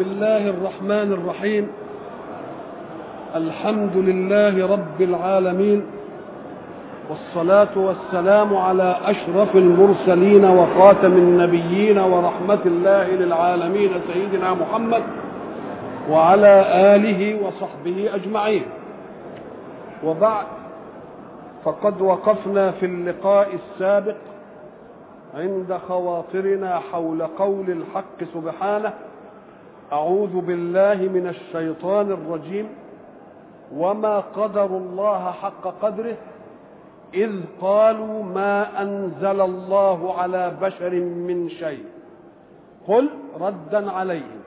بسم الله الرحمن الرحيم. الحمد لله رب العالمين والصلاة والسلام على أشرف المرسلين وخاتم النبيين ورحمة الله للعالمين سيدنا محمد وعلى آله وصحبه أجمعين. وبعد فقد وقفنا في اللقاء السابق عند خواطرنا حول قول الحق سبحانه أعوذ بالله من الشيطان الرجيم. وما قدر الله حق قدره إذ قالوا ما أنزل الله على بشر من شيء. قل ردا عليهم.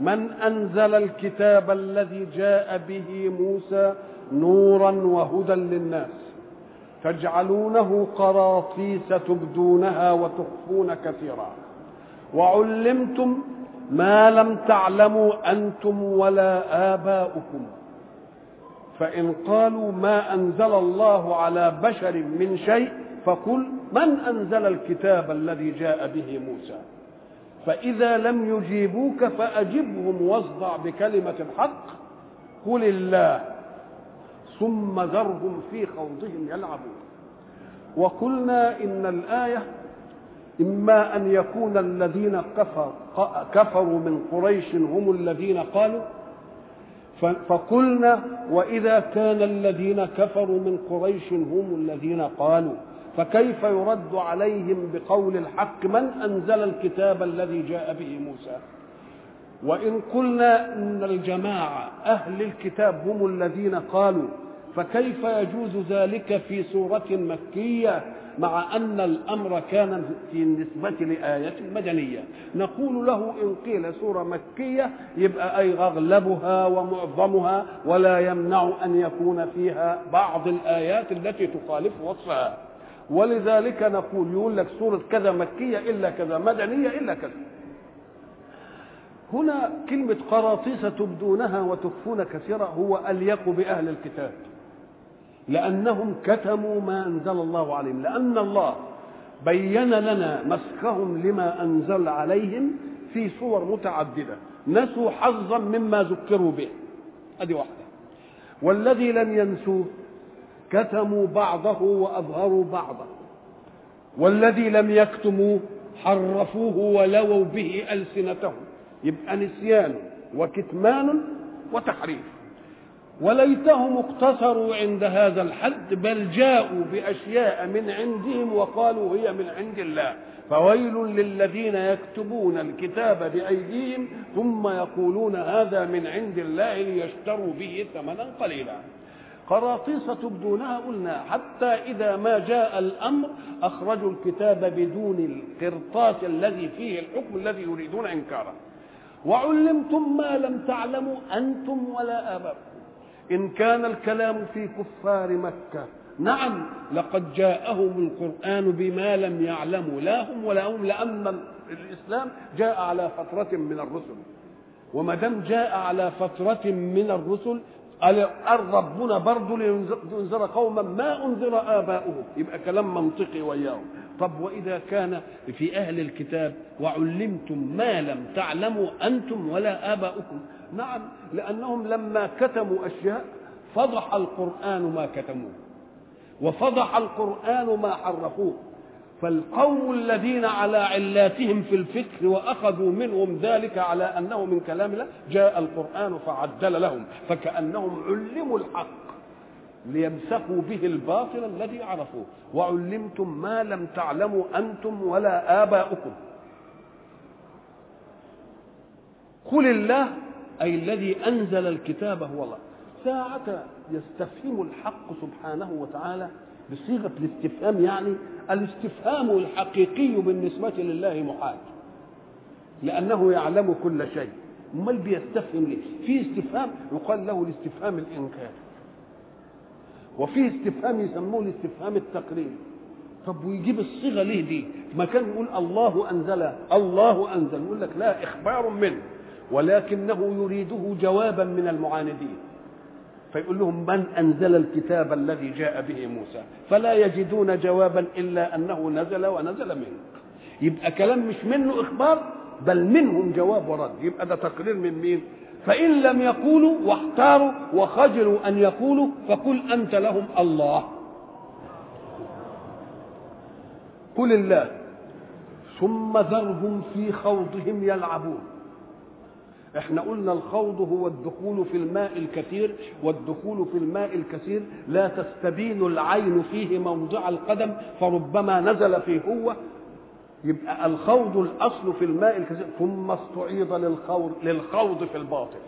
من أنزل الكتاب الذي جاء به موسى نورا وهدى للناس تجعلونه قراطيس تبدونها وتخفون كثيرا. وعلمتم ما لم تعلموا أنتم ولا آباؤكم. فإن قالوا ما أنزل الله على بشر من شيء فقل من أنزل الكتاب الذي جاء به موسى؟ فإذا لم يجيبوك فأجبهم واصدع بكلمة الحق قل الله ثم ذرهم في خوضهم يلعبون. وقلنا إن الآية إما أن يكون الذين كفر كفروا من قريش هم الذين قالوا فقلنا وإذا كان الذين كفروا من قريش هم الذين قالوا فكيف يرد عليهم بقول الحق من أنزل الكتاب الذي جاء به موسى؟ وإن قلنا إن الجماعة أهل الكتاب هم الذين قالوا فكيف يجوز ذلك في سورة مكية مع أن الأمر كان في النسبة لآية مدنية؟ نقول له إن قيل سورة مكية يبقى أي أغلبها ومعظمها ولا يمنع أن يكون فيها بعض الآيات التي تخالف وصفها. ولذلك نقول يقول لك سورة كذا مكية إلا كذا مدنية إلا كذا. هنا كلمة قراطيس تبدونها وتخفون كثيرا هو أليق بأهل الكتاب. لأنهم كتموا ما أنزل الله عليهم. لأن الله بين لنا مسخهم لما أنزل عليهم في صور متعددة. نسوا حظا مما ذكروا به. هذه واحدة. والذي لم ينسوه كتموا بعضه وأظهروا بعضه. والذي لم يكتموه حرفوه ولووا به ألسنتهم. يبقى نسيان وكتمان وتحريف. وليتهم اقتصروا عند هذا الحد بل جاءوا بأشياء من عندهم وقالوا هي من عند الله. فويل للذين يكتبون الكتاب بأيديهم ثم يقولون هذا من عند الله ليشتروا به ثمنا قليلا. قراطيس تبدونها قلنا حتى إذا ما جاء الأمر أخرجوا الكتاب بدون القرطاس الذي فيه الحكم الذي يريدون إنكاره. وعلمتم ما لم تعلموا أنتم ولا آباؤكم. إن كان الكلام في كفار مكة. نعم لقد جاءهم القرآن بما لم يعلموا لا هم ولا هم لأن الإسلام جاء على فترة من الرسل. وما دام جاء على فترة من الرسل قال ربنا برضه لينذر قوما ما أنذر آباؤهم. يبقى كلام منطقي وياهم. طب وإذا كان في أهل الكتاب وعلمتم ما لم تعلموا أنتم ولا آباؤكم؟ نعم لأنهم لما كتموا أشياء فضح القرآن ما كتموه وفضح القرآن ما حرفوه. فالقوم الذين على علاتهم في الفكر وأخذوا منهم ذلك على أنه من كلام الله جاء القرآن فعدل لهم فكأنهم علموا الحق. ليمسكوا به الباطل الذي عرفوه. وعلمتم ما لم تعلموا أنتم ولا آباؤكم. قل الله أي الذي أنزل الكتاب هو الله. ساعة يستفهم الحق سبحانه وتعالى بصيغة الاستفهام يعني الاستفهام الحقيقي بالنسبة لله محال. لأنه يعلم كل شيء. امال بيستفهم ليه؟ في استفهام يقال له الاستفهام الإنكار. وفي استفهام يسموه الاستفهام التقرير طب ويجيب الصيغة ليه دي؟ ما كان يقول الله أنزل الله أنزل. يقول لك لا إخبار منه ولكنه يريده جوابا من المعاندين. فيقول لهم من أنزل الكتاب الذي جاء به موسى؟ فلا يجدون جوابا إلا أنه نزل ونزل منه. يبقى كلام مش منه إخبار بل منهم جواب ورد. يبقى ده تقرير من مين؟ فإن لم يقولوا واحتاروا وخجلوا أن يقولوا فقل أنت لهم الله. قل الله ثم ذرهم في خوضهم يلعبون. إحنا قلنا الخوض هو الدخول في الماء الكثير والدخول في الماء الكثير لا تستبين العين فيه موضع القدم فربما نزل فيه هو يبقى الخوض الأصل في الماء الكثير ثم استعيض للخوض للخوض في الباطل.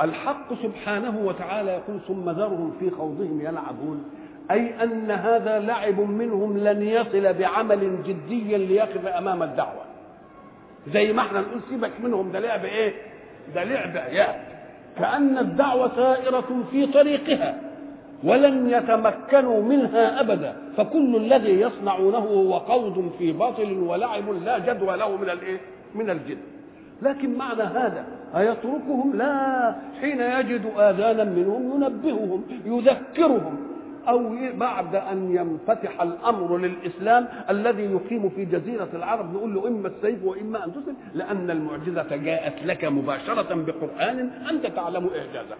الحق سبحانه وتعالى يقول ثم ذرهم في خوضهم يلعبون. أي أن هذا لعب منهم لن يصل بعمل جدي ليقف أمام الدعوة. زي ما إحنا نقول سيبك منهم ده لعب إيه؟ ده لعب عيال. كأن الدعوة سائرة في طريقها. ولن يتمكنوا منها أبدا فكل الذي يصنعونه هو خوض في باطل ولعب لا جدوى له من الايه من الجد لكن معنى هذا أيتركهم؟ لا. حين يجد آذانا منهم ينبههم يذكرهم. أو بعد أن ينفتح الأمر للإسلام الذي يقيم في جزيرة العرب نقول له إما السيف وإما أن تسلم لأن المعجزة جاءت لك مباشرة بقرآن أنت تعلم إعجازه.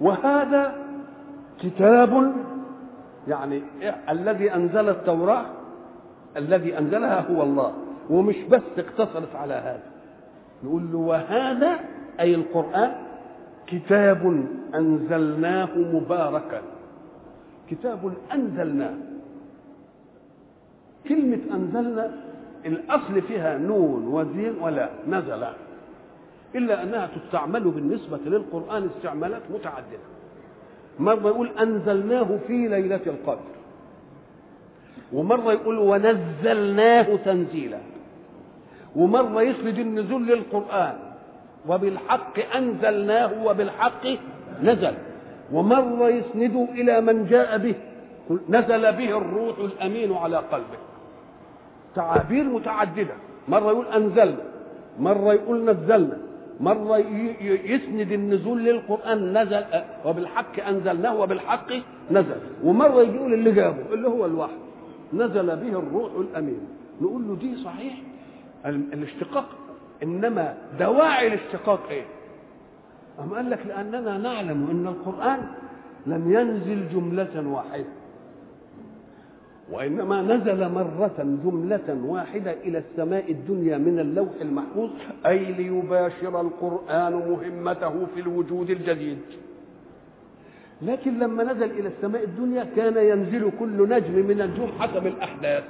وهذا كتاب يعني الذي أنزل التوراة الذي أنزلها هو الله ومش بس اقتصرت على هذا. نقول له وهذا أي القرآن؟ كتاب أنزلناه مباركا. كتاب أنزلناه. كلمة أنزلنا الأصل فيها نون وزين ولا نزل. إلا أنها تستعمل بالنسبة للقرآن استعمالات متعددة. مرة يقول أنزلناه في ليلة القدر. ومرة يقول ونزلناه تنزيلا. ومرة يسند النزول للقرآن. وبالحق أنزلناه وبالحق نزل. ومرة يسند إلى من جاء به. نزل به الروح الأمين على قلبه. تعابير متعددة. مرة يقول أنزلنا. مرة يقول نزلنا. مرة يسند النزول للقرآن نزل وبالحق أنزلناه وبالحق نزل. ومرة يقول اللي جابه اللي هو الوحي نزل به الروح الأمين. نقول له دي صحيح؟ الاشتقاق. إنما دواعي الاشتقاق إيه؟ أم قال لك لأننا نعلم أن القرآن لم ينزل جملة واحدة. وإنما نزل مرة جملة واحدة إلى السماء الدنيا من اللوح المحفوظ أي ليباشر القرآن مهمته في الوجود الجديد. لكن لما نزل إلى السماء الدنيا كان ينزل كل نجم من النجوم حسب الأحداث.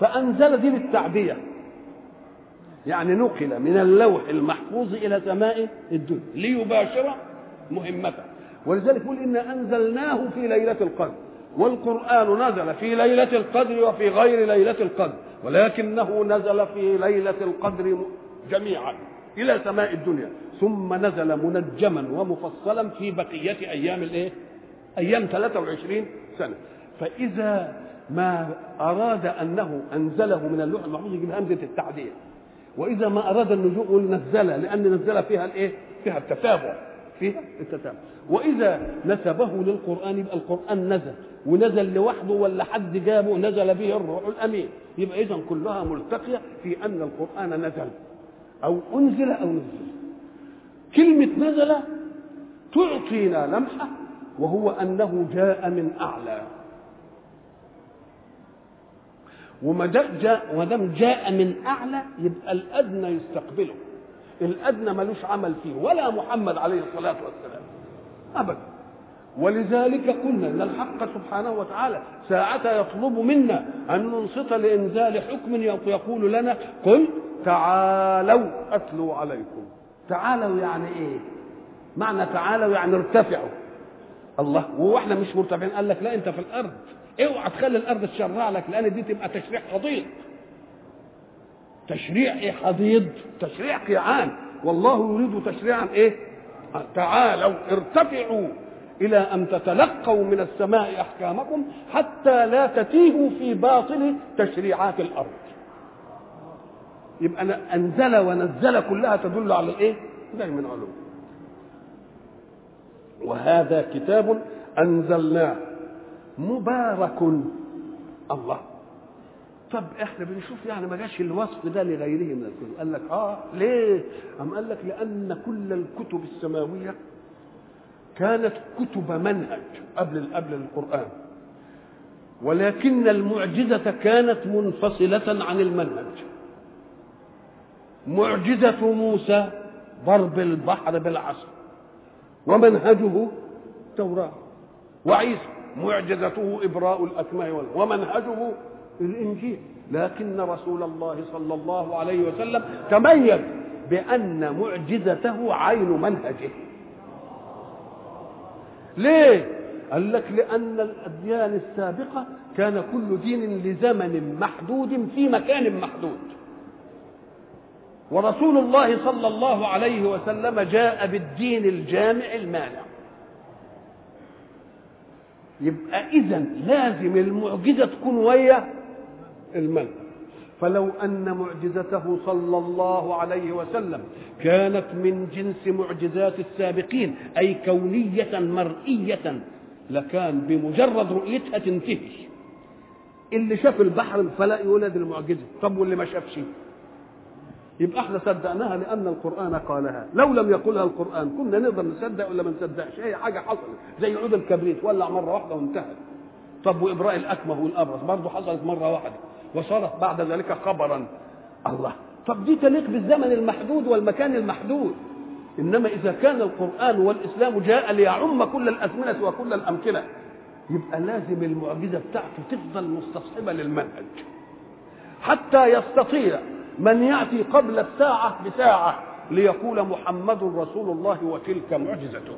فأنزل دي بالتعبية يعني نقل من اللوح المحفوظ إلى سماء الدنيا ليباشر مهمته. ولذلك يقول إن أنزلناه في ليلة القدر. والقرآن نزل في ليلة القدر وفي غير ليلة القدر ولكنه نزل في ليلة القدر جميعا إلى سماء الدنيا ثم نزل منجما ومفصلا في بقية أيام الإيه؟ أيام 23 سنة. فإذا ما أراد أنه أنزله من اللوح المحفوظ يجيب همزة التعديه وإذا ما أراد النزول نزل لأن نزل فيها الإيه؟ فيها التتابع. فيها التتابع وإذا نسبه للقرآن يبقى القرآن نزل. ونزل لوحده ولا حد جابه نزل به الروح الأمين. يبقى اذا كلها ملتقية في أن القرآن نزل. أو أنزل أو نزل. كلمة نزل تعطينا لمحة وهو أنه جاء من أعلى. وما دام جاء من أعلى يبقى الأدنى يستقبله. الأدنى ملوش عمل فيه ولا محمد عليه الصلاة والسلام. ابدا. ولذلك قلنا إن الحق سبحانه وتعالى ساعة يطلب منا أن ننصت لإنزال حكم يقول لنا قل تعالوا أتلو عليكم. تعالوا يعني إيه؟ معنى تعالوا يعني ارتفعوا. الله وهو إحنا مش مرتفعين قال لك لا أنت في الأرض. اوعى تخلي الأرض تشرع لك لأن دي تبقى تشريع حضيض تشريع إيه حضيض تشريع قيعان. والله يريد تشريعا إيه؟ تعالوا ارتفعوا إلى أن تتلقوا من السماء أحكامكم حتى لا تتيهوا في باطل تشريعات الأرض. يبقى أنزل ونزل كلها تدل على ده من علوم. وهذا كتاب أنزلناه مبارك. الله. طب إحنا بنشوف يعني ما جاش الوصف ده لغيره من الكتب. قال لك آه ليه؟ أم قال لك لأن كل الكتب السماوية كانت كتب منهج قبل قبل القرآن. ولكن المعجزة كانت منفصلة عن المنهج. معجزة موسى ضرب البحر بالعصا. ومنهجه التوراة. وعيسى معجزته إبراء الاكمه ومنهجه الإنجيل. لكن رسول الله صلى الله عليه وسلم تميز بأن معجزته عين منهجه. ليه؟ قال لك لأن الأديان السابقة كان كل دين لزمن محدود في مكان محدود. ورسول الله صلى الله عليه وسلم جاء بالدين الجامع المانع. يبقى اذا لازم المعجزة تكون ويا المنهج فلو أن معجزته صلى الله عليه وسلم كانت من جنس معجزات السابقين أي كونية مرئية لكان بمجرد رؤيتها تنتهي. اللي شاف البحر الفلق يقول هذه المعجزة. طب واللي ما شافش؟ يبقى إحنا صدقناها لأن القرآن قالها. لو لم يقلها القرآن كنا نقدر نصدق ولا ما نصدقش؟ هي حاجة حصلت. زي عود الكبريت ولع مرة واحدة وانتهت. طب وإبراء الأكمه والأبرص برضه حصلت مرة واحدة. وصارت بعد ذلك خبرا. الله. طب دي تليق بالزمن المحدود والمكان المحدود. إنما إذا كان القرآن والإسلام جاء ليعم كل الأزمنة وكل الأمكنة يبقى لازم المعجزة بتاعته تفضل مستصحبة للمنهج. حتى يستطيع من يأتي قبل الساعة بساعة ليقول محمد رسول الله وتلك معجزته.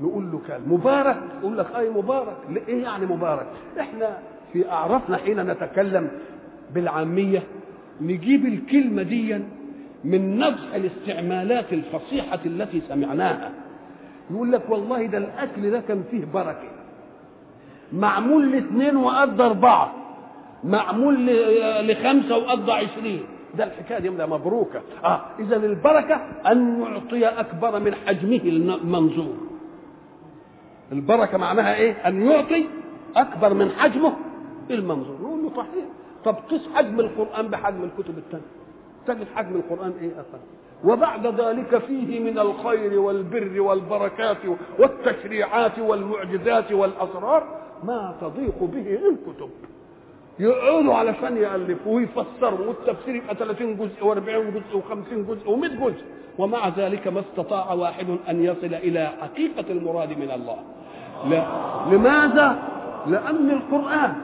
نقول له كان مبارك؟ يقول لك أي مبارك؟ إيه يعني مبارك؟ إحنا في أعرافنا حين نتكلم بالعامية نجيب الكلمة دي من نزع الاستعمالات الفصيحة التي سمعناها. يقول لك والله ده الأكل ده كان فيه بركة. معمول لاثنين وقضى أربعة. معمول لخمسة وقضى عشرين. ده الحكاية دي مبروكة. آه اذا البركة أن يعطي أكبر من حجمه المنظور. البركة معناها إيه؟ أن يعطي أكبر من حجمه المنظور نقول له صحيح. طب قيس حجم القرآن بحجم الكتب الثانية تجد حجم القرآن إيه أقل. وبعد ذلك فيه من الخير والبر والبركات والتشريعات والمعجزات والأسرار ما تضيق به الكتب. يقعدوا علشان يالفوا ويفسروا والتفسير يبقى 30 جزء و40 جزء و50 جزء و100 جزء. ومع ذلك ما استطاع واحد أن يصل إلى حقيقة المراد من الله. لا. لماذا؟ لأن القرآن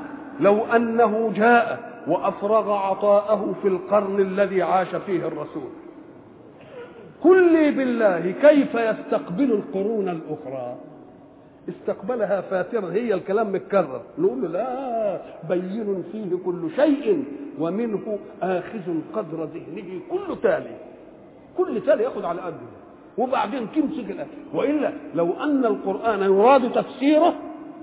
لو أنه جاء وأفرغ عطاءه في القرن الذي عاش فيه الرسول. قل لي بالله كيف يستقبل القرون الأخرى؟ استقبلها فاترا هي الكلام متكرر. نقول له لا بين فيه كل شيء ومنه آخذ قدر ذهنه كل تالي. كل تالي يأخذ على قده. وبعدين تمسك الأكل وإلا لو أن القرآن يراد تفسيره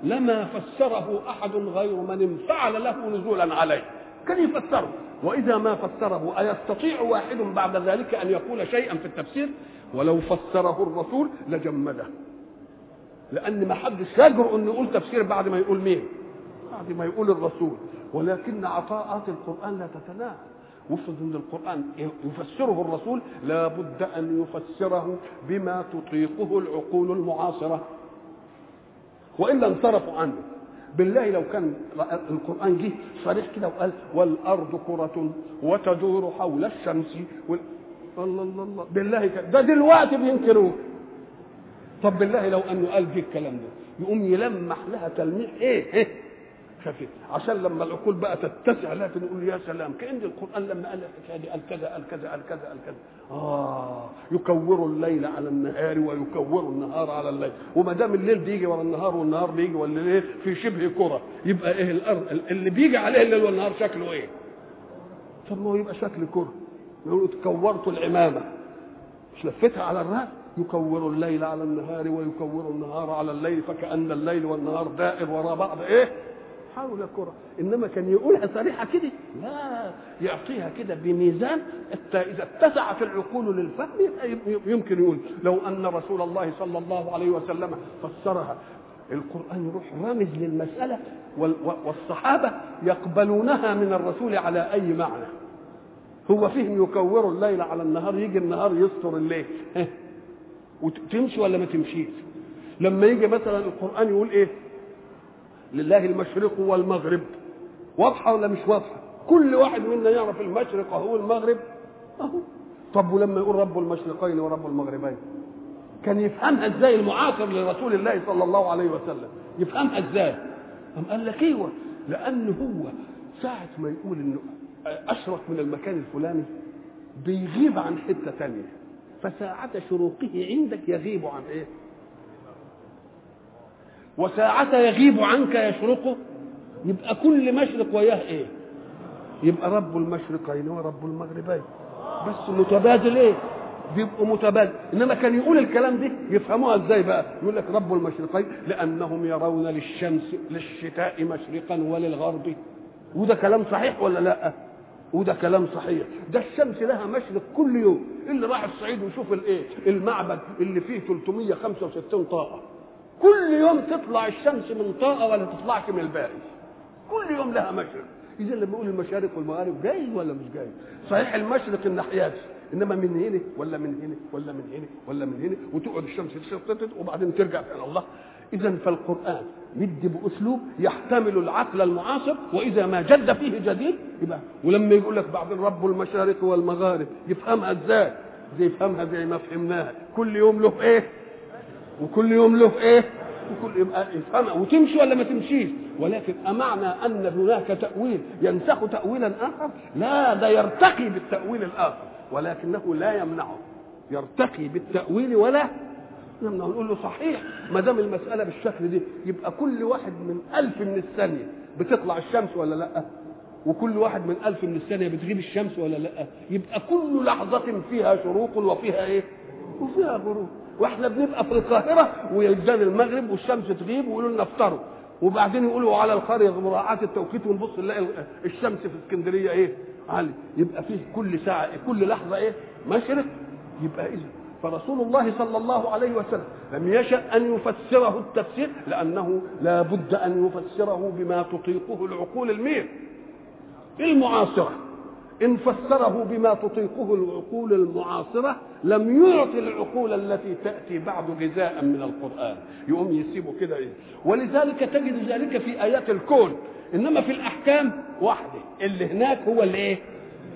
لما فسره أحد غير من انفعل له نزولا عليه. كان يفسره؟ وإذا ما فسره أيستطيع واحد بعد ذلك أن يقول شيئا في التفسير؟ ولو فسره الرسول لجمده. لأن ما حدش يجرؤ أنه يقول تفسير بعد ما يقول مين؟ بعد ما يقول الرسول. ولكن عطاءات القرآن لا تتناهى. وافرض ان القرآن يفسره الرسول لابد أن يفسره بما تطيقه العقول المعاصرة. والا انصرفوا عنه. بالله لو كان القرآن جه صريح كده وقال والأرض كرة وتدور حول الشمس وال... الله الله الله. بالله كده ده دلوقتي بينكروه طب بالله لو أنه قال دي الكلام ده يقوم يلمح لها تلميح إيه؟ إيه؟ خفيف عشان لما العقول بقى تتسع لها نقول يا سلام كأن القرآن لما قال الحكاية دي قال كذا قال كذا قال كذا قال كذا آه يكور الليل على النهار ويكور النهار على الليل. وما دام الليل بيجي ورا النهار والنهار بيجي ولا إيه في شبه كرة. يبقى إيه الأرض؟ اللي بيجي عليه الليل والنهار شكله إيه؟ طب ما هو يبقى شكل كرة. يقولوا كورت العمامة. مش لفتها على الرأس؟ يكور الليل على النهار ويكور النهار على الليل فكأن الليل والنهار دائر وراء بعض. إيه؟ حول كرة. إنما كان يقولها صريحة كده. لا يعطيها كده بميزان إذا اتسعت العقول للفهم يمكن يقول لو أن رسول الله صلى الله عليه وسلم فسرها. القرآن يروح رامز للمسألة والصحابة يقبلونها من الرسول على أي معنى. هو فيهم يكوروا الليل على النهار يجي النهار يستر الليل. وتمشي ولا ما تمشيش؟ لما يجي مثلا القرآن يقول إيه؟ لله المشرق والمغرب. واضحة ولا مش واضحة؟ كل واحد منا يعرف المشرق وهو المغرب أهو. طب ولما يقول رب المشرقين ورب المغربين؟ كان يفهمها إزاي المعاصر لرسول الله صلى الله عليه وسلم؟ يفهمها إزاي؟ قام قال لك إيوه؟ لأن هو ساعة ما يقول إنه أشرق من المكان الفلاني بيغيب عن حتة تانية. فساعة شروقه عندك يغيب عن إيه؟ وساعة يغيب عنك يشرقه. يبقى كل مشرق وياه إيه؟ يبقى رب المشرقين ورب المغربين. بس متبادل إيه؟ بيبقوا متبادل. إنما كان يقول الكلام ده يفهموها إزاي بقى؟ يقول لك رب المشرقين لأنهم يرون للشمس للشتاء مشرقا وللغرب. وده كلام صحيح ولا لأ؟ وده كلام صحيح. ده الشمس لها مشرق كل يوم. اللي راح الصعيد ويشوف الايه المعبد اللي فيه 365 طاقة. كل يوم تطلع الشمس من طاقة ولا تطلعش من الباقي كل يوم لها مشرق. إذا لما يقول المشارق والمغارب جاي ولا مش جاي؟ صحيح المشرق الناحيات إنما من هنا ولا من هنا ولا من هنا ولا من هنا وتقعد الشمس تشتت وبعدين ترجع إلى الله. إذا فالقرآن مدي بأسلوب يحتمل العقل المعاصر وإذا ما جد فيه جديد يبقى ولما يقول لك بعض رب المشارق والمغارب يفهمها إزاي؟ زي يفهمها؟ زي ما فهمناها؟ كل يوم له إيه؟ وكل يوم له إيه؟ وكل يبقى يفهمها. وتمشي ولا ما تمشيش؟ ولكن أمعنى أن هناك تأويل ينسخ تأويلا آخر؟ لا ده يرتقي بالتأويل الآخر. ولكنه لا يمنعه. يرتقي بالتأويل ولا يمنعه. نقول له صحيح. ما دام المسألة بالشكل دي يبقى كل واحد من ألف من الثانية. بتطلع الشمس ولا لأ؟ وكل واحد من ألف من الثانية بتغيب الشمس ولا لأ؟ يبقى كل لحظة فيها شروق وفيها إيه؟ وفيها غروب. وإحنا بنبقى في القاهرة ويجان المغرب والشمس تغيب ويقولوا لنا افطروا. وبعدين يقولوا على القرية مراعاة التوقيت ونبص نلاقي الشمس في اسكندرية إيه؟ عالي يبقى فيه كل ساعة كل لحظة إيه؟ مشرق. يبقى اذا فرسول الله صلى الله عليه وسلم لم يشأ أن يفسره التفسير لأنه لا بد أن يفسره بما تطيقه العقول المير. المعاصرة. إن فسره بما تطيقه العقول المعاصرة لم يعطي العقول التي تأتي بعد غذاء من القرآن. يقوم يسيبه كده. إيه ولذلك تجد ذلك في آيات الكون. إنما في الأحكام وحده اللي هناك هو اللي إيه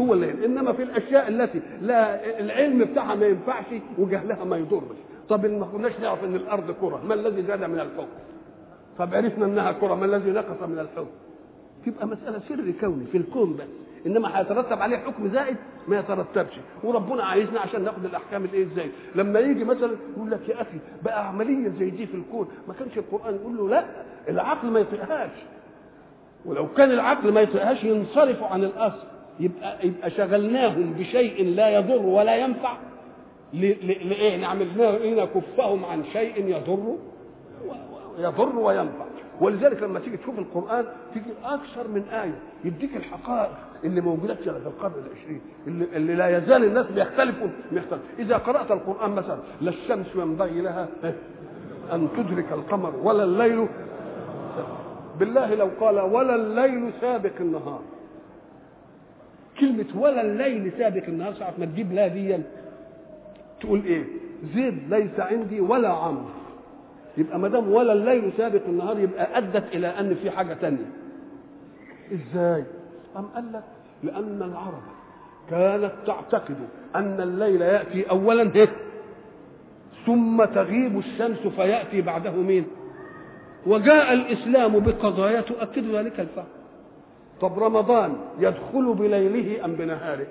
هو اللي هنا. إنما في الأشياء التي لا العلم بتاعها ما ينفعش وجهلها ما يضرش. طب ما كناش نعرف إن الأرض كرة ما الذي زاد من الحكم طب عرفنا إنها كرة ما الذي نقص من الحكم تبقى مسألة سر كوني في الكون بس. إنما هيترتب عليه حكم زائد ما يترتبش. وربنا عايزنا عشان ناخد الأحكام الإيه إزاي. لما يجي مثلا يقول لك يا أخي بقى عملية زي دي في الكون. ما كانش القرآن يقول له لا العقل ما يطيقهاش. ولو كان العقل ما يطيقهاش ينصرفوا عن الأصل. يبقى يبقى شغلناهم بشيء لا يضر ولا ينفع. لإيه؟ نعمل إيه نكفهم عن شيء يضر يضر وينفع. ولذلك لما تيجي تشوف القرآن تيجي أكثر من آية يديك الحقائق اللي موجودة في القرن العشرين اللي, اللي لا يزال الناس بيختلفوا بيختلف إذا قرأت القرآن مثلا لا الشمس ينبغي لها أن تدرك القمر ولا الليل. بالله لو قال ولا الليل سابق النهار. كلمة ولا الليل سابق النهار ساعة ما تجيب لا دي تقول إيه؟ زيد ليس عندي ولا عمرو. يبقى ما دام ولا الليل سابق النهار يبقى أدت إلى أن في حاجة تانية. إزاي؟ أم قال لك؟ لأن العرب كانت تعتقد أن الليل يأتي اولا هيك ثم تغيب الشمس فيأتي بعده مين؟ وجاء الإسلام بقضايا تؤكد ذلك الفهم. طب رمضان يدخل بليله أم بنهاره؟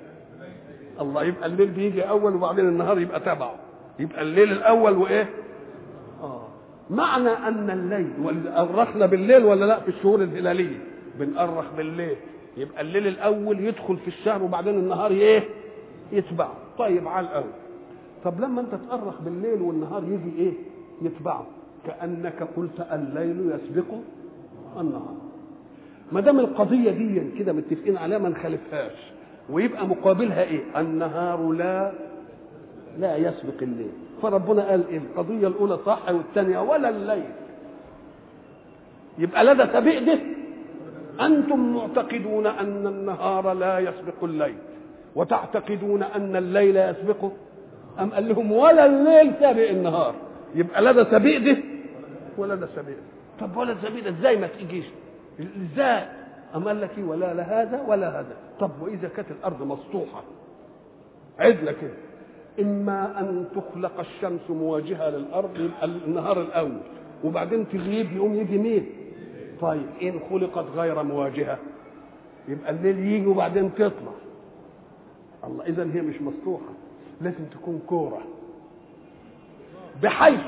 الله يبقى الليل بيجي أول وبعدين النهار يبقى تبعه. يبقى الليل الأول وإيه؟ معنى أن الليل أرخنا بالليل ولا لا؟ في الشهور الهلالية. بنأرخ بالليل. يبقى الليل الأول يدخل في الشهر وبعدين النهار إيه؟ يتبعه. طيب على الأول. طب لما أنت تأرخ بالليل والنهار يجي إيه؟ يتبعه. كأنك قلت الليل يسبق النهار. ما دام القضية دي كده متفقين عليها ما نخالفهاش. ويبقى مقابلها إيه؟ النهار لا لا يسبق الليل. فربنا قال إيه؟ القضية الأولى صح والثانية ولا الليل. يبقى لدى سبيق ده. أنتم معتقدون أن النهار لا يسبق الليل. وتعتقدون أن الليل يسبقه أم قال لهم ولا الليل سابق النهار؟ يبقى لدى سبيق ده ولدى سبيق طب ولا سبيق ده إزاي ما تجيش إزاي؟ أم قال لك إيه؟ ولا لهذا ولا هذا. طب وإذا كانت الأرض مسطوحة. عدلة كده. إما أن تخلق الشمس مواجهة للأرض يبقى النهار الأول وبعدين تغيب يقوم يجي مين طيب إن خلقت غير مواجهة يبقى الليل يجي وبعدين تطلع. الله إذا هي مش مسطوحة لازم تكون كورة. بحيث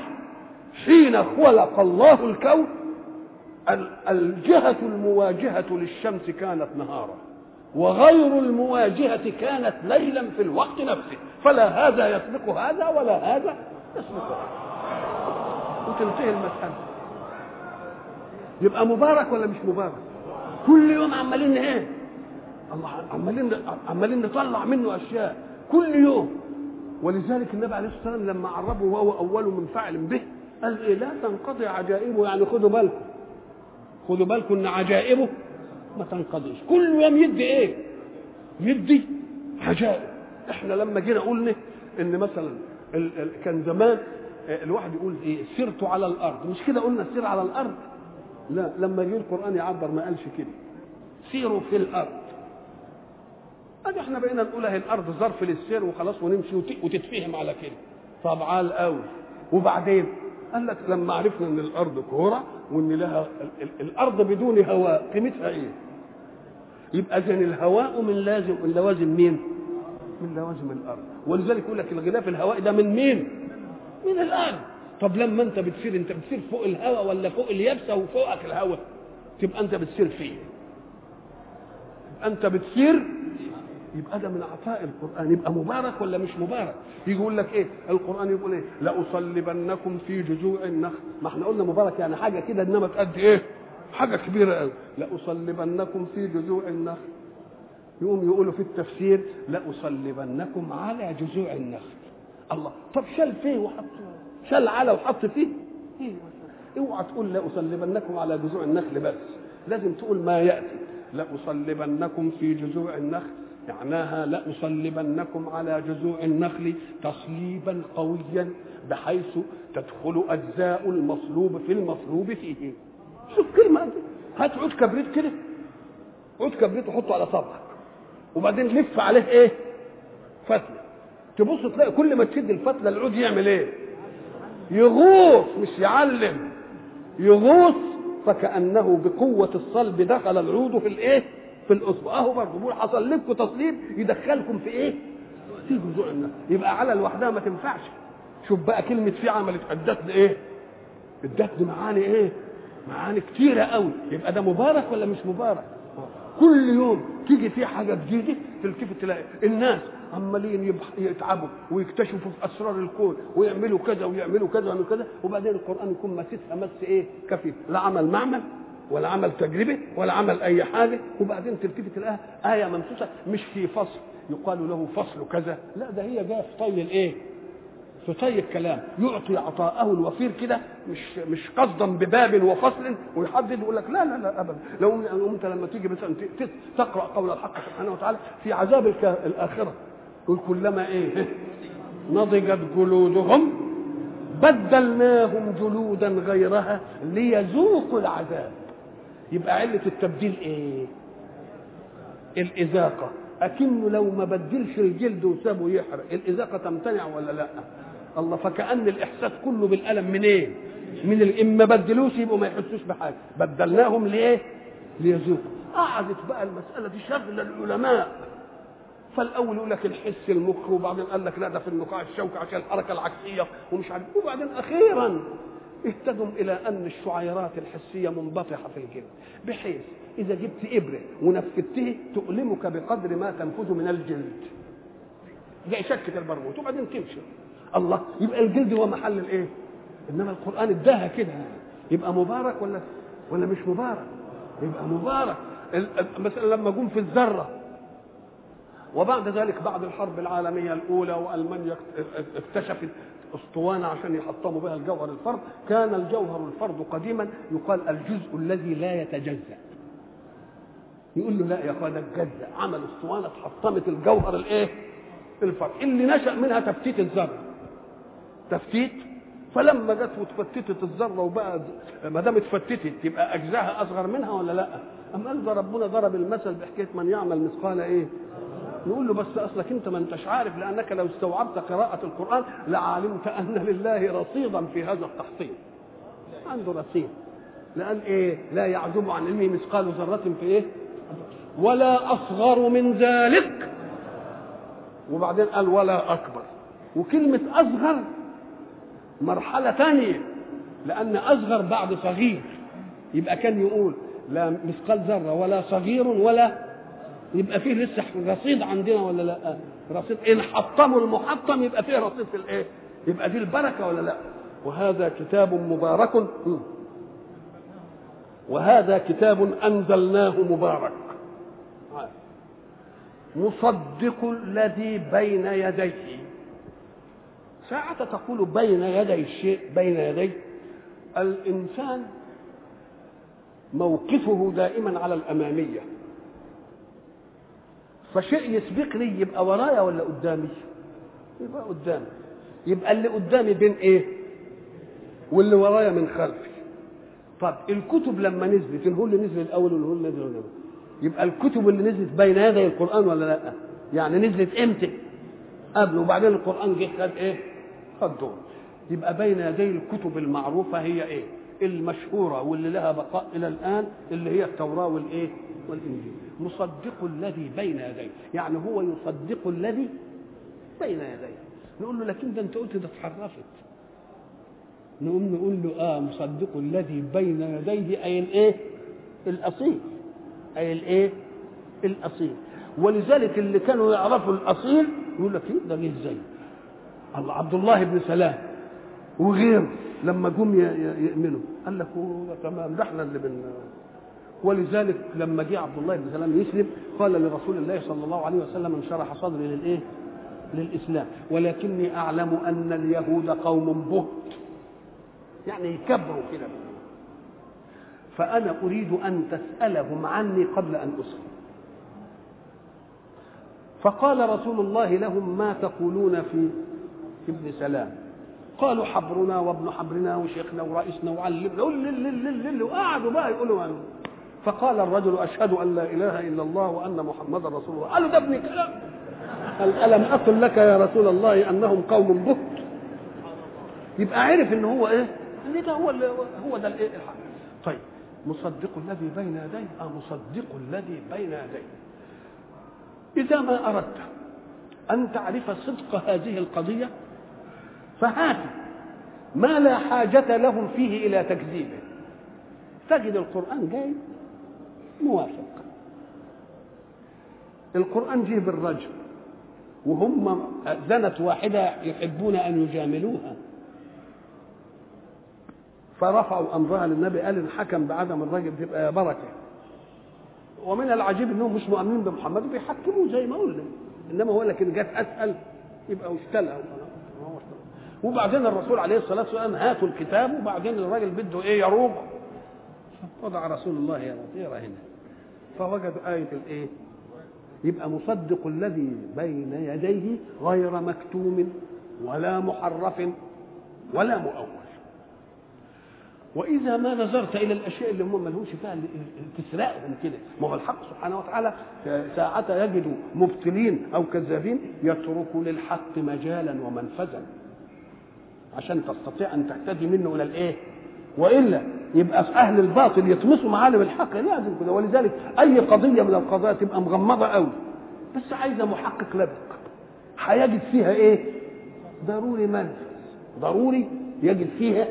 حين خلق الله الكون الجهة المواجهة للشمس كانت نهارا. وغير المواجهة كانت ليلا في الوقت نفسه. فلا هذا يسبق هذا ولا هذا يسبق هذا. وتنتهي المسألة. يبقى مبارك ولا مش مبارك؟ كل يوم عمالين إيه؟ الله عمالين عمالين نطلع منه أشياء. كل يوم. ولذلك النبي عليه الصلاة والسلام لما عربه وهو أول منفعل به قال إيه لا تنقضي عجائبه يعني خدوا بالكم. خدوا بالكم إن عجائبه ما تنقضيش. كل يوم يدي إيه؟ يدي عجائب إحنا لما جينا قلنا إن مثلا ال ال كان زمان الواحد يقول إيه؟ سرت على الأرض. مش كده قلنا سير على الأرض؟ لا لما جه القرآن يعبر ما قالش كده. سيروا في الأرض. ادي إحنا بقينا نقول أهي الأرض ظرف للسير وخلاص ونمشي وتتفهم على كده. طب عال قوي وبعدين؟ قال لك لما عرفنا إن الأرض كورة وإن لها الأرض بدون هواء قيمتها إيه؟ يبقى اذا الهواء من لازم من لوازم مين؟ من لوازم الأرض. ولذلك يقول لك الغلاف الهوائي ده من مين؟ من الأرض. طب لما أنت بتسير أنت بتسير فوق الهواء ولا فوق اليابسة وفوقك الهواء؟ تبقى أنت بتسير فين؟ أنت بتسير يبقى ده من عطاء القرآن. يبقى مبارك ولا مش مبارك؟ يقول لك إيه؟ القرآن يقول إيه؟ لأصلبنكم في جذوع النخل. ما إحنا قلنا مبارك يعني حاجة كده إنما تأدي إيه؟ حاجة كبيرة قوي. لأصلبنكم في جذوع النخل. يقوم يقولوا في التفسير لأصلبنكم على جذوع النخل. الله طب شال فيه وحط شال على وحط فيه. اوعى تقول لأصلبنكم على جذوع النخل بس. لازم تقول ما يأتي. لأصلبنكم في جذوع النخل. معناها لأصلبنكم على جذوع النخل تصليبا قويا بحيث تدخل أجزاء المصلوب في المصلوب فيه. شوف كلمة دي هات عود كبريت كده. عود كبريت وحطه على صبعك وبعدين لف عليه إيه؟ فتلة. تبص تلاقي كل ما تشد الفتلة العود يعمل إيه؟ يغوص مش يعلم. يغوص فكأنه بقوة الصلب دخل العود في الإيه؟ في الاصبع أهو برضه بيقول حصل لكم تصليب يدخلكم في إيه؟ في جذوع النخل يبقى على لوحدها ما تنفعش. شوف بقى كلمة في عملت ادتنا إيه؟ ادتنا معاني إيه؟ معاني كتيرة قوي. يبقى ده مبارك ولا مش مبارك؟ كل يوم تيجي فيه حاجة جديدة تلتفت تلاقي الناس عمالين يتعبوا ويكتشفوا في أسرار الكون ويعملوا كذا ويعملوا كذا ويعملوا كذا. وبعدين القرآن يكون ماسسها مس إيه؟ كفي. لا عمل معمل ولا عمل تجربة ولا عمل أي حاجة. وبعدين تلتفت تلاقيها آية ممسوسه مش في فصل. يقال له فصل كذا. لا ده هي جاية في طي الإيه؟ طي الكلام. يعطي عطاءه الوفير كده مش مش قصدا بباب وفصل ويحدد يقول لك لا لا لا ابدا. لو أنت لما تيجي مثلا تقرأ قول الحق سبحانه وتعالى في عذاب الآخرة يقول كلما إيه؟ نضجت جلودهم بدلناهم جلودا غيرها ليذوقوا العذاب. يبقى علة التبديل إيه؟ الإذاقة. أكنه لو ما بدلش الجلد وسابه يحرق الإذاقة تمتنع ولا لأ؟ الله فكأن الإحساس كله بالألم من إيه من ما بدلوش يبقوا ما يحسوش بحاجة. بدلناهم لإيه؟ ليذوقوا. قعدت بقى المسألة دي شغلة العلماء فالأول يقول لك الحس المخ وبعدين قال لك لا ده في النقاع الشوكي عشان الحركة العكسية ومش عارف وبعدين أخيرا اهتدوا إلى أن الشعيرات الحسية منبطحة في الجلد. بحيث إذا جبت إبرة ونفذته تؤلمك بقدر ما تنفذ من الجلد. زي شكة البرغوث وبعدين تمشي. الله. يبقى الجلد هو محل الإيه؟ إنما القرآن اداها كده يبقى مبارك ولا ولا مش مبارك؟ يبقى مبارك. مثلا لما جم في الذرة وبعد ذلك بعد الحرب العالمية الأولى وألمانيا اكتشفت أسطوانة عشان يحطموا بها الجوهر الفرد كان الجوهر الفرد قديما يقال الجزء الذي لا يتجزأ. يقول له لا يا أخوان اتجزا عمل أسطوانة اتحطمت الجوهر الإيه؟ الفرد. اللي نشأ منها تفتيت الذرة. تفتيت فلما جت وتفتتت الذرة وبقى ما دام اتفتتت يبقى اجزاها أصغر منها ولا لأ؟ أم قال ده ربنا ضرب المثل بحكاية من يعمل مثقال إيه؟ نقول له بس أصلك أنت ما أنتش عارف لأنك لو استوعبت قراءة القرآن لعلمت أن لله رصيدا في هذا التحطيم. عنده رصيد. لأن إيه؟ لا يعزب عن علمه مثقال ذرة في إيه؟ ولا أصغر من ذلك. وبعدين قال ولا أكبر. وكلمة أصغر مرحلة ثانية لأن أصغر بعد صغير. يبقى كان يقول لا مثقال ذرة ولا صغير ولا يبقى فيه لسه رصيد عندنا ولا لا؟ رصيد إن حطموا المحطم يبقى فيه رصيد في الإيه؟ يبقى دي البركة ولا لا؟ وهذا كتاب مبارك. وهذا كتاب أنزلناه مبارك. مصدق الذي بين يديه. ساعة تقول بين يدي الشيء بين يدي. الإنسان موقفه دائما على الأمامية. فشيء يسبقني يبقى ورايا ولا قدامي؟ يبقى قدامي. يبقى اللي قدامي بين إيه؟ واللي ورايا من خلفي. طب الكتب لما نزلت هو اللي نزل الأول واللي هو اللي نزل الأول. يبقى الكتب اللي نزلت بين يدي القرآن ولا لأ؟ يعني نزلت إمتى؟ قبل وبعدين القرآن جه خد إيه؟ خد دور يبقى بين يدي الكتب المعروفة هي إيه؟ المشهورة واللي لها بقاء إلى الآن اللي هي التوراة والإيه؟ والإنجيل. مصدق الذي بين يديه يعني هو يصدق الذي بين يديه. نقول له لكن ده أنت قلت ده اتحرفت. نقوم نقول له آه مصدق الذي بين يديه أي الإيه؟ الأصيل. أي الإيه؟ الأصيل. ولذلك اللي كانوا يعرفوا الأصيل يقول لك إيه؟ ده جه إزاي عبد الله بن سلام. وغيره لما جم يؤمنوا. قال لك تمام ده إحنا اللي بن ولذلك لما جه عبد الله بن سلام يسلم قال لرسول الله صلى الله عليه وسلم انشرح صدري للإيه؟ للإسلام. ولكني أعلم أن اليهود قوم بهت يعني يكبروا كده. فأنا أريد أن تسألهم عني قبل أن اسلم فقال رسول الله لهم ما تقولون في ابن سلام. قالوا حبرنا وابن حبرنا وشيخنا ورئيسنا وعلمنا. وقعدوا بقى يقولوا عنه فقال الرجل أشهد أن لا إله إلا الله وأن محمدا رسول الله. قالوا ده ابن كلام. قال ألم أقل لك يا رسول الله أنهم قوم بهت يبقى عرف إن هو إيه؟ إن ده هو هو ده الإيه؟ الحق. طيب مصدق الذي بين يديه آه مصدق الذي بين يديه إذا ما أردت أن تعرف صدق هذه القضية فهات ما لا حاجة لهم فيه إلى تكذيبه. تجد القرآن جاي موافق. القرآن جه بالرجل وهم زنت واحدة يحبون أن يجاملوها. فرفعوا أمرها للنبي قال إن حكم بعدم الرجل تبقى بركة. ومن العجيب إنهم مش مؤمنين بمحمد وبيحكموه زي ما قلنا. إنما هو لكن جت أسأل يبقى واشتلها وبعدين الرسول عليه الصلاة والسلام هاتوا الكتاب وبعدين الراجل بده إيه يروق وضع رسول الله يرى هنا فوجدوا آية الإيه؟ يبقى مصدق الذي بين يديه غير مكتوم ولا محرف ولا مؤول. وإذا ما نظرت إلى الأشياء اللي هم ملهوش فيها تسرقهم كده. ما هو الحق سبحانه وتعالى ساعة يجد مبطلين أو كذابين يترك للحق مجالا ومنفذا. عشان تستطيع أن تهتدي منه إلى الإيه؟ وإلا يبقى في أهل الباطل يطمسوا معالم الحق. لازم كده. ولذلك أي قضية من القضايا تبقى مغمضة قوي. بس عايزة محقق لبق. هيجد فيها إيه؟ ضروري منفذ. ضروري يجد فيها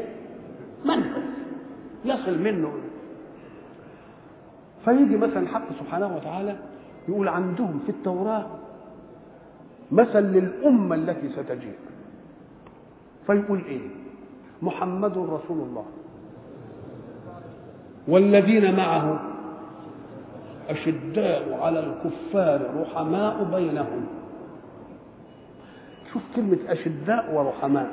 منفذ. يصل منه. فيجي مثلا الحق سبحانه وتعالى يقول عندهم في التوراة مثل للأمة التي ستجيء. فيقول إيه؟ محمد رسول الله. والذين معه أشداء على الكفار رحماء بينهم. شوف كلمة أشداء ورحماء.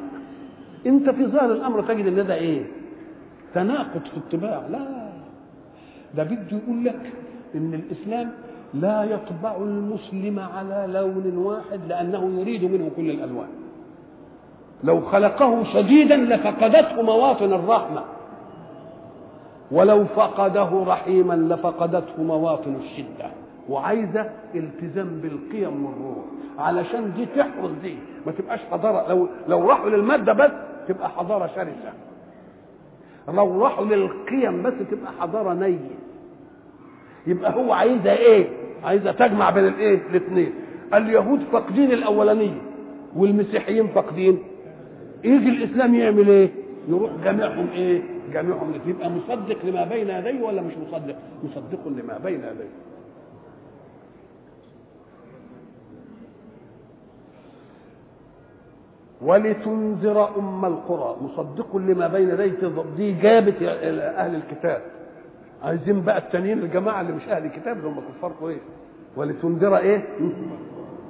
أنت في ظاهر الأمر تجد إن ده إيه؟ تناقض في الطباع. لا. ده بده يقول لك إن الإسلام لا يطبع المسلم على لون واحد لأنه يريد منه كل الألوان. لو خلقه شديدا لفقدته مواطن الرحمة. ولو فقده رحيما لفقدته مواطن الشدة. وعايزة التزام بالقيم والروح. علشان دي تحرس دي. ما تبقاش حضارة. لو لو راحوا للمادة بس تبقى حضارة شرسة. لو راحوا للقيم بس تبقى حضارة نية. يبقى هو عايزة إيه؟ عايزة تجمع بين الإيه؟ الاثنين اليهود فاقدين الأولانية والمسيحيين فاقدين. يجي الإسلام يعمل إيه؟ يروح جامعهم إيه؟ جامعهم يبقى مصدق لما بين يديه ولا مش مصدق؟ مصدق لما بين يديه. ولتنذر أم القرى. مصدق لما بين يديه. دي جابت أهل الكتاب. عايزين بقى التانيين الجماعة اللي مش أهل الكتاب اللي هم كفار قريش ولتنذر إيه؟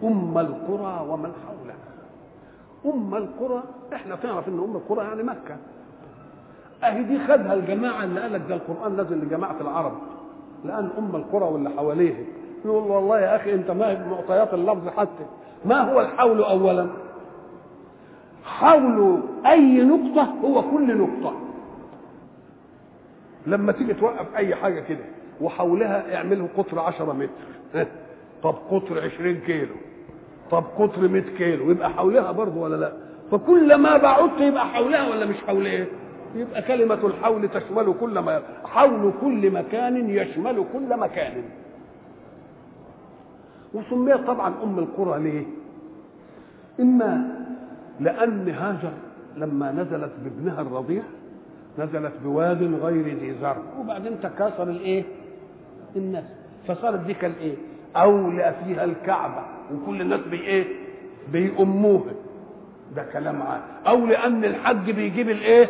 أم القرى ومن حولها. أم القرى إحنا تعرف إن أم القرى يعني مكة. أهي دي خدها الجماعة اللي قال لك ده القرآن نازل لجماعة العرب. لأن أم القرى واللي حواليها يقول والله يا أخي أنت ما معطيات اللفظ حتى. ما هو الحول اولا؟ حول أي نقطة هو كل نقطة. لما تيجي توقف أي حاجة كده وحولها اعمله قطر 10 متر. طب قطر 20 كيلو. طب قطر 100 كيلو يبقى حولها برضه ولا لا؟ فكل ما بعدت يبقى حولها ولا مش حولها؟ يبقى كلمة الحول تشمل كل ما حول كل مكان يشمل كل مكان. وسميت طبعا أم القرى ليه؟ إما لأن هاجر لما نزلت بابنها الرضيع نزلت بواد غير ذي زرع. وبعدين تكاثر الإيه؟ الناس. فصارت دي كالايه أولى فيها الكعبة وكل الناس بي إيه؟ بيأموها ده كلام عام. أو لأن الحج بيجيب الإيه؟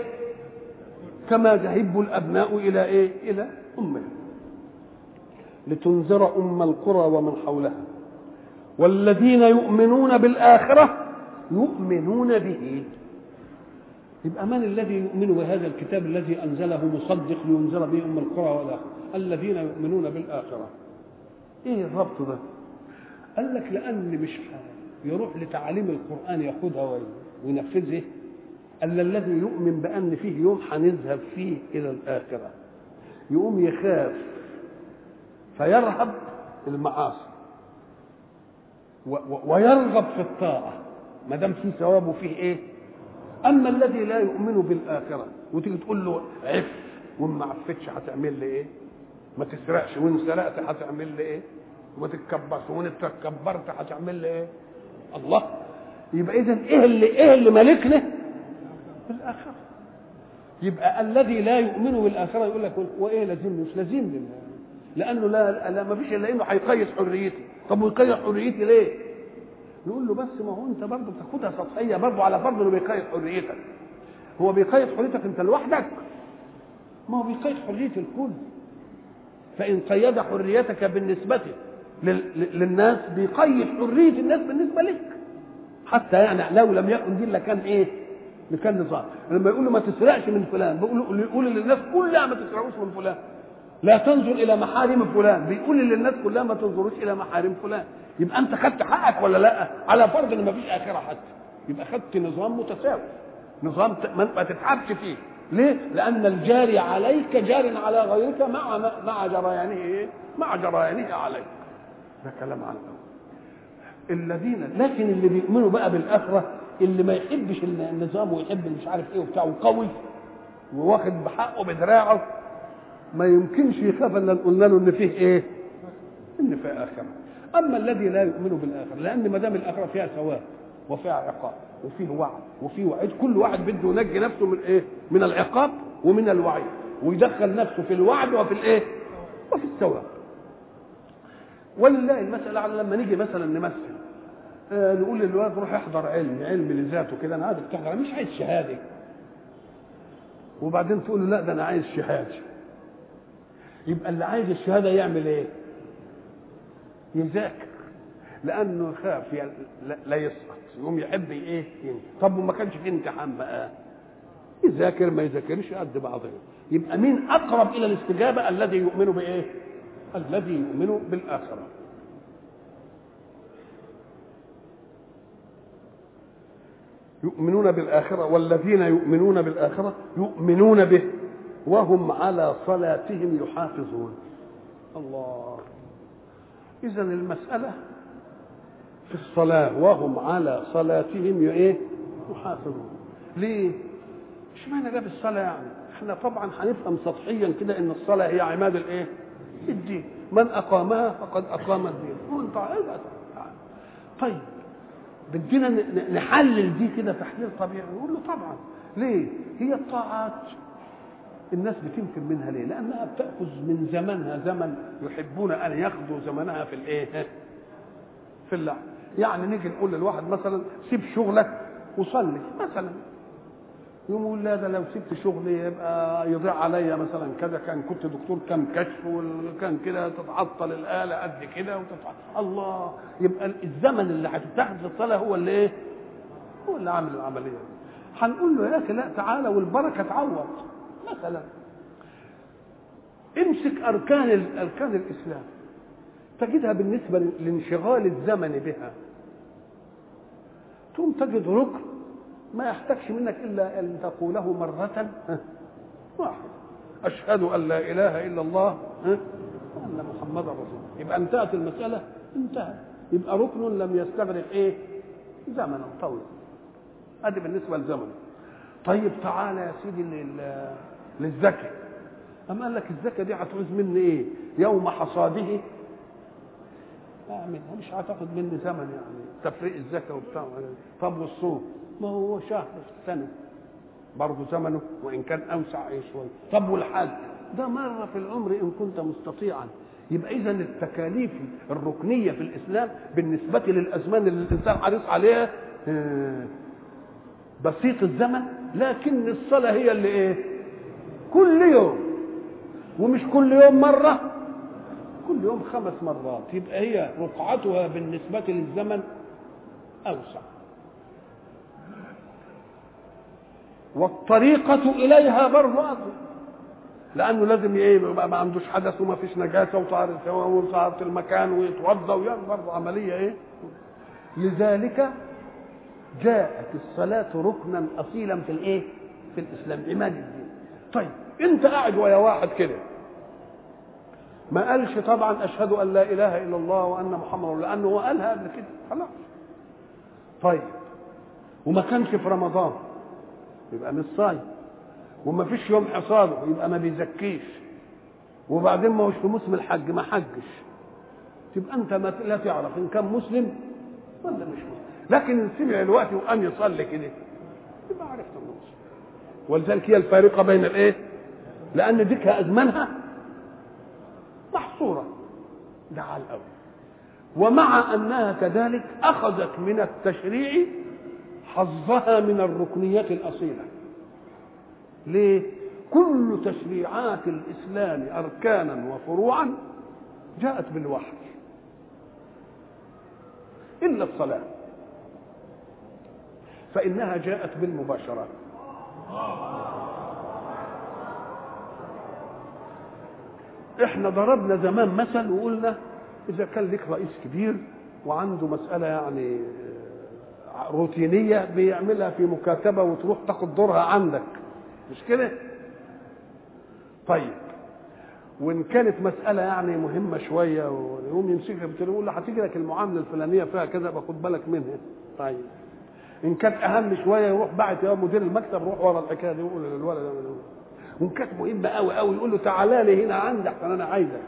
كما يهب الأبناء إلى إيه؟ إلى أمهم. لتنذر أم القرى ومن حولها. والذين يؤمنون بالآخرة يؤمنون به. يبقى من الذي يؤمن بهذا الكتاب الذي أنزله مصدق لينذر به أم القرى والآخرة؟ الذين يؤمنون بالآخرة. إيه الربط ده؟ قال لك لأن مش يروح لتعاليم القرآن ياخدها وينفذها الا الذي يؤمن بأن فيه يوم هنذهب فيه إلى الآخرة. يقوم يخاف فيرهب المعاصي. ويرغب في الطاعة. ما دام في ثواب وفيه إيه؟ أما الذي لا يؤمن بالآخرة وتيجي تقول له عف وما عفتش هتعمل لي إيه؟ ما تسرقش. وإن سرقت هتعمل لي إيه؟ وما تتكبرش. وإن تكبرت هتعمل لي إيه؟ الله. يبقى اذا إيه اللي إيه اللي مالكنا بالاخره يبقى الذي لا يؤمن بالآخرة يقول لك وإيه لازم مش لازم لله. لأنه لا لا ما فيش إلا إنه هيقيد حريتي. طب ويقيد حريتي ليه؟ نقول له بس ما هو أنت برضه بتاخدها سطحية برضه على فرض إنه بيقيد حريتك. هو بيقيد حريتك أنت لوحدك. ما هو بيقيد حريه الكل. فإن قيد حريتك بالنسبة للناس بيقيد حرية الناس بالنسبة لك. حتى يعني لو لم يكن دي لكان إيه؟ لكان نظام. لما يقول له ما تسرقش من فلان بيقول يقول للناس كلها ما تسرقوش من فلان. لا تنظر إلى محارم فلان. بيقول للناس كلها ما تنظروش إلى محارم فلان. يبقى أنت خدت حقك ولا لأ؟ على فرض إن ما فيش آخرة حتى. يبقى خدت نظام متساوي. نظام ما تتعبش فيه. ليه؟ لأن الجاري عليك جار على غيرك مع مع جريانه إيه؟ مع جريانه عليك. ده كلام عن الذين لكن اللي بيؤمنوا بقى بالآخرة اللي ما يحبش النظام ويحب مش عارف إيه وبتاع وقوي وواخد بحقه بدراعه ما يمكنش يخاف الا قلنا له إن فيه إيه؟ إن فيه آخرة. أما الذي لا يؤمن بالآخرة لأن ما دام الآخرة فيها ثواب وفيها عقاب. وفيه وعد وفيه وعيد كل واحد بده ينجي نفسه من إيه؟ من العقاب ومن الوعيد ويدخل نفسه في الوعد وفي الإيه؟ وفي الثواب. ولله المسألة على لما نيجي مثلا نمثل آه نقول للولد روح احضر علم علم لذاته كده أنا عايزك تحضر أنا مش عايز شهادة وبعدين تقول له لا ده أنا عايز شهادة يبقى اللي عايز الشهادة يعمل إيه؟ يذاكر لأنه خاف لا يسقط. يقوم يحب إيه؟ طب وما كانش في امتحان بقى. يذاكر ما يذاكرش قد بعضهم. يبقى مين أقرب إلى الاستجابة؟ الذي يؤمن بإيه؟ الذي يؤمن بالآخرة. يؤمنون بالآخرة والذين يؤمنون بالآخرة يؤمنون به وهم على صلاتهم يحافظون. الله. إذا المسألة في الصلاة وهم على صلاتهم إيه؟ يحافظون ليه؟ اشمعنى جاب الصلاة يعني؟ إحنا طبعا هنفهم سطحيا كده إن الصلاة هي عماد الإيه؟ الدين من أقامها فقد أقام الدين وانت طيب بدينا نحلل دي كده تحليل طبيعي نقول له طبعا ليه؟ هي الطاعات الناس بتنكر منها ليه؟ لأنها بتأخذ من زمنها زمن يحبون أن ياخذوا زمنها في الإيه؟ في اللعب يعني نيجي نقول للواحد مثلا سيب شغلك وصلي مثلا. يقوم يقول لا ده لو سبت شغلي يبقى يضيع عليا مثلا كذا. كان كنت دكتور كم كشف وكان كده تتعطل الآلة قد كده وتتعطل الله. يبقى الزمن اللي هتتاخد في الصلاة هو اللي إيه؟ هو اللي عامل العملية هنقول له يا أخي لا تعالى والبركة تعوض مثلا. امسك أركان أركان الإسلام. تجدها بالنسبة لانشغال الزمن بها. ثم تجد ركن ما يحتاجش منك إلا أن تقوله مرة. واحدة أشهد أن لا إله إلا الله. وأن محمدا رسول الله. يبقى انتهت المسألة. انتهت. يبقى ركن لم يستغرق إيه؟ زمنا طويلا أدي بالنسبة للزمن طيب تعالى يا سيدي للزكاه أما قال لك الزكاه دي هتعوز مني إيه؟ يوم حصاده. اعملها مش هتاخد مني زمن يعني. تفريق الزكاة وبتاع طب والصوم ما هو شهر في السنة. برضه زمنه وإن كان أوسع إيه شوية طب والحج ده مرة في العمر إن كنت مستطيعا. يبقى اذا التكاليف الركنية في الإسلام بالنسبة للأزمان اللي الإنسان حريص عليها بسيط الزمن لكن الصلاة هي اللي إيه؟ كل يوم. ومش كل يوم مرة. كل يوم خمس مرات يبقى هي رقعتها بالنسبة للزمن أوسع. والطريقة إليها برضه أطول لأنه لازم إيه ما عندوش حدث وما فيش نجاسة وطهارة وطهارة المكان ويتوضأ ويعمل برضه عملية إيه. لذلك جاءت الصلاة ركنا أصيلا في الإيه؟ في الإسلام عماد الدين. طيب أنت قاعد ويا واحد كده ما قالش طبعا أشهد أن لا إله إلا الله وأن محمد لأنه هو قالها قبل كده خلاص. طيب. وما كانش في رمضان يبقى مش صايم. وما فيش يوم حصاده يبقى ما بيزكيش. وبعدين ما هوش في موسم الحج ما حجش. تبقى أنت ما لا تعرف إن كان مسلم ولا مش مسلم. لكن سمع الوقت وقام يصلي كده. يبقى عرفت مسلم ولذلك هي الفارقة بين الإيه؟ لأن ديك ازمانها محصورة ده الأول. ومع أنها كذلك أخذت من التشريع حظها من الركنيات الأصيلة. ليه؟ كل تشريعات الإسلام أركانا وفروعا جاءت بالوحي. إلا الصلاة. فإنها جاءت بالمباشرة. إحنا ضربنا زمان مثل وقلنا إذا كان لك رئيس كبير وعنده مسألة يعني روتينية بيعملها في مكاتبة وتروح تاخد دورها عندك. مش كده؟ طيب. وإن كانت مسألة يعني مهمة شوية ويقوم يمسكها يقول له هتيجي لك المعاملة الفلانية فيها كذا باخد بالك منها. طيب. إن كانت أهم شوية يروح بعت يا مدير المكتب روح ورا الحكاية دي يقول للولد. كانت مهمه قوي قوي يقول له تعالى لي هنا عندي احسن أنا عايزك.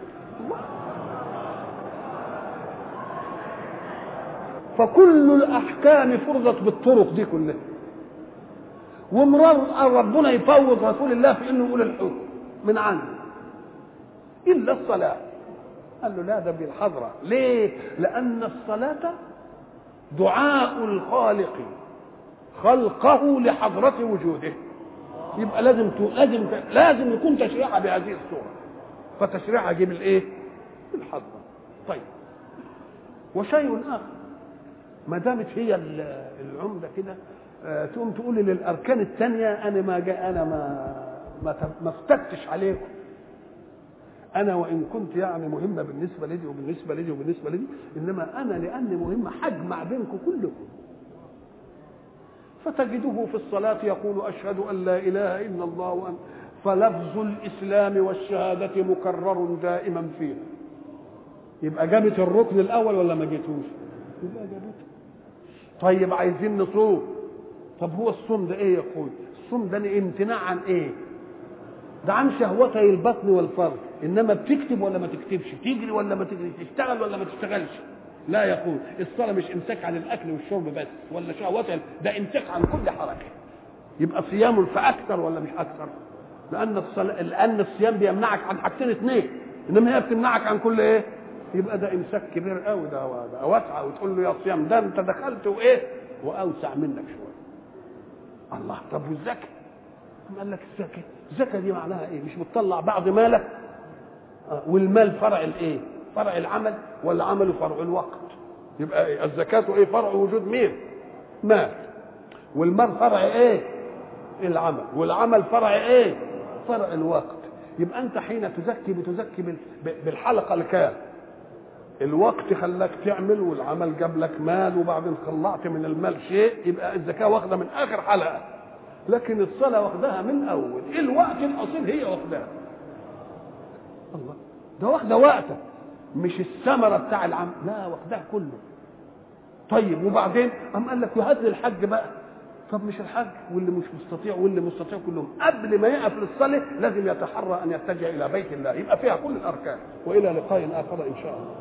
فكل الأحكام فرضت بالطرق دي كلها. ومرار ربنا يفوض رسول الله في إنه يقول الحكم من عنده إلا الصلاة. قال له لا ده بالحضرة. ليه؟ لأن الصلاة دعاء الخالق خلقه لحضرة وجوده. يبقى لازم لازم لازم يكون تشريعها بهذه الصورة. فتشريعها يجيب الايه؟ الحضره طيب. وشيء آخر. ما دامت هي العمدة كده آه، تقوم تقولي للأركان الثانية أنا ما جاء أنا ما ما ما افتتش عليكم. أنا وإن كنت يعني مهمة بالنسبة لدي وبالنسبة لدي وبالنسبة لدي إنما أنا لأني مهمة هجمع بينكم كلكم. فتجده في الصلاة يقول أشهد أن لا إله إلا الله وأن فلفظ الإسلام والشهادة مكرر دائما فيها يبقى جابت الركن الأول ولا ما جيتوش؟ يبقى جابته طيب عايزين نصوم. طب هو الصوم ده إيه يا أخوي؟ الصوم ده امتناع عن إيه؟ ده عن شهوتي البطن والفرج. إنما بتكتب ولا ما تكتبش؟ تجري ولا ما تجري؟ تشتغل ولا ما تشتغلش؟ لا يقول الصلاة مش امساك عن الأكل والشرب بس ولا شهوتها ده امساك عن كل حركة. يبقى صيام فأكثر ولا مش أكثر؟ لأن الصلاة لأن الصيام بيمنعك عن حاجتين اثنين. إنما هي بتمنعك عن كل إيه؟ يبقى ده إمساك كبير قوي ده واسعه وتقول له يا صيام ده أنت دخلت وإيه؟ وأوسع منك شوية. الله طب والزكاة؟ أم قال لك الزكاة؟ الزكاة دي معناها إيه؟ مش بتطلع بعض مالك؟ آه، والمال فرع الإيه؟ فرع العمل والعمل فرع الوقت؟ يبقى؟ الزكاة إيه فرع وجود مين؟ مال. والمال فرع إيه؟ العمل. والعمل فرع إيه؟ فرع الوقت. يبقى أنت حين تزكي بتزكي بالحلقة الكام؟ الوقت خلاك تعمل والعمل جاب لك مال وبعدين طلعت من المال شيء يبقى الزكاة واخدة من آخر حلقة. لكن الصلاة واخدها من أول. الوقت الأصيل هي واخدها. الله. ده واخدة وقتك. مش الثمرة بتاع العمل لا واخدها كله. طيب وبعدين قام قال لك وهات الحج بقى. طب مش الحج واللي مش مستطيع واللي مستطيع كلهم. قبل ما يقف للصلاة لازم يتحرى أن يتجه إلى بيت الله. يبقى فيها كل الأركان وإلى لقاء آخر إن شاء الله.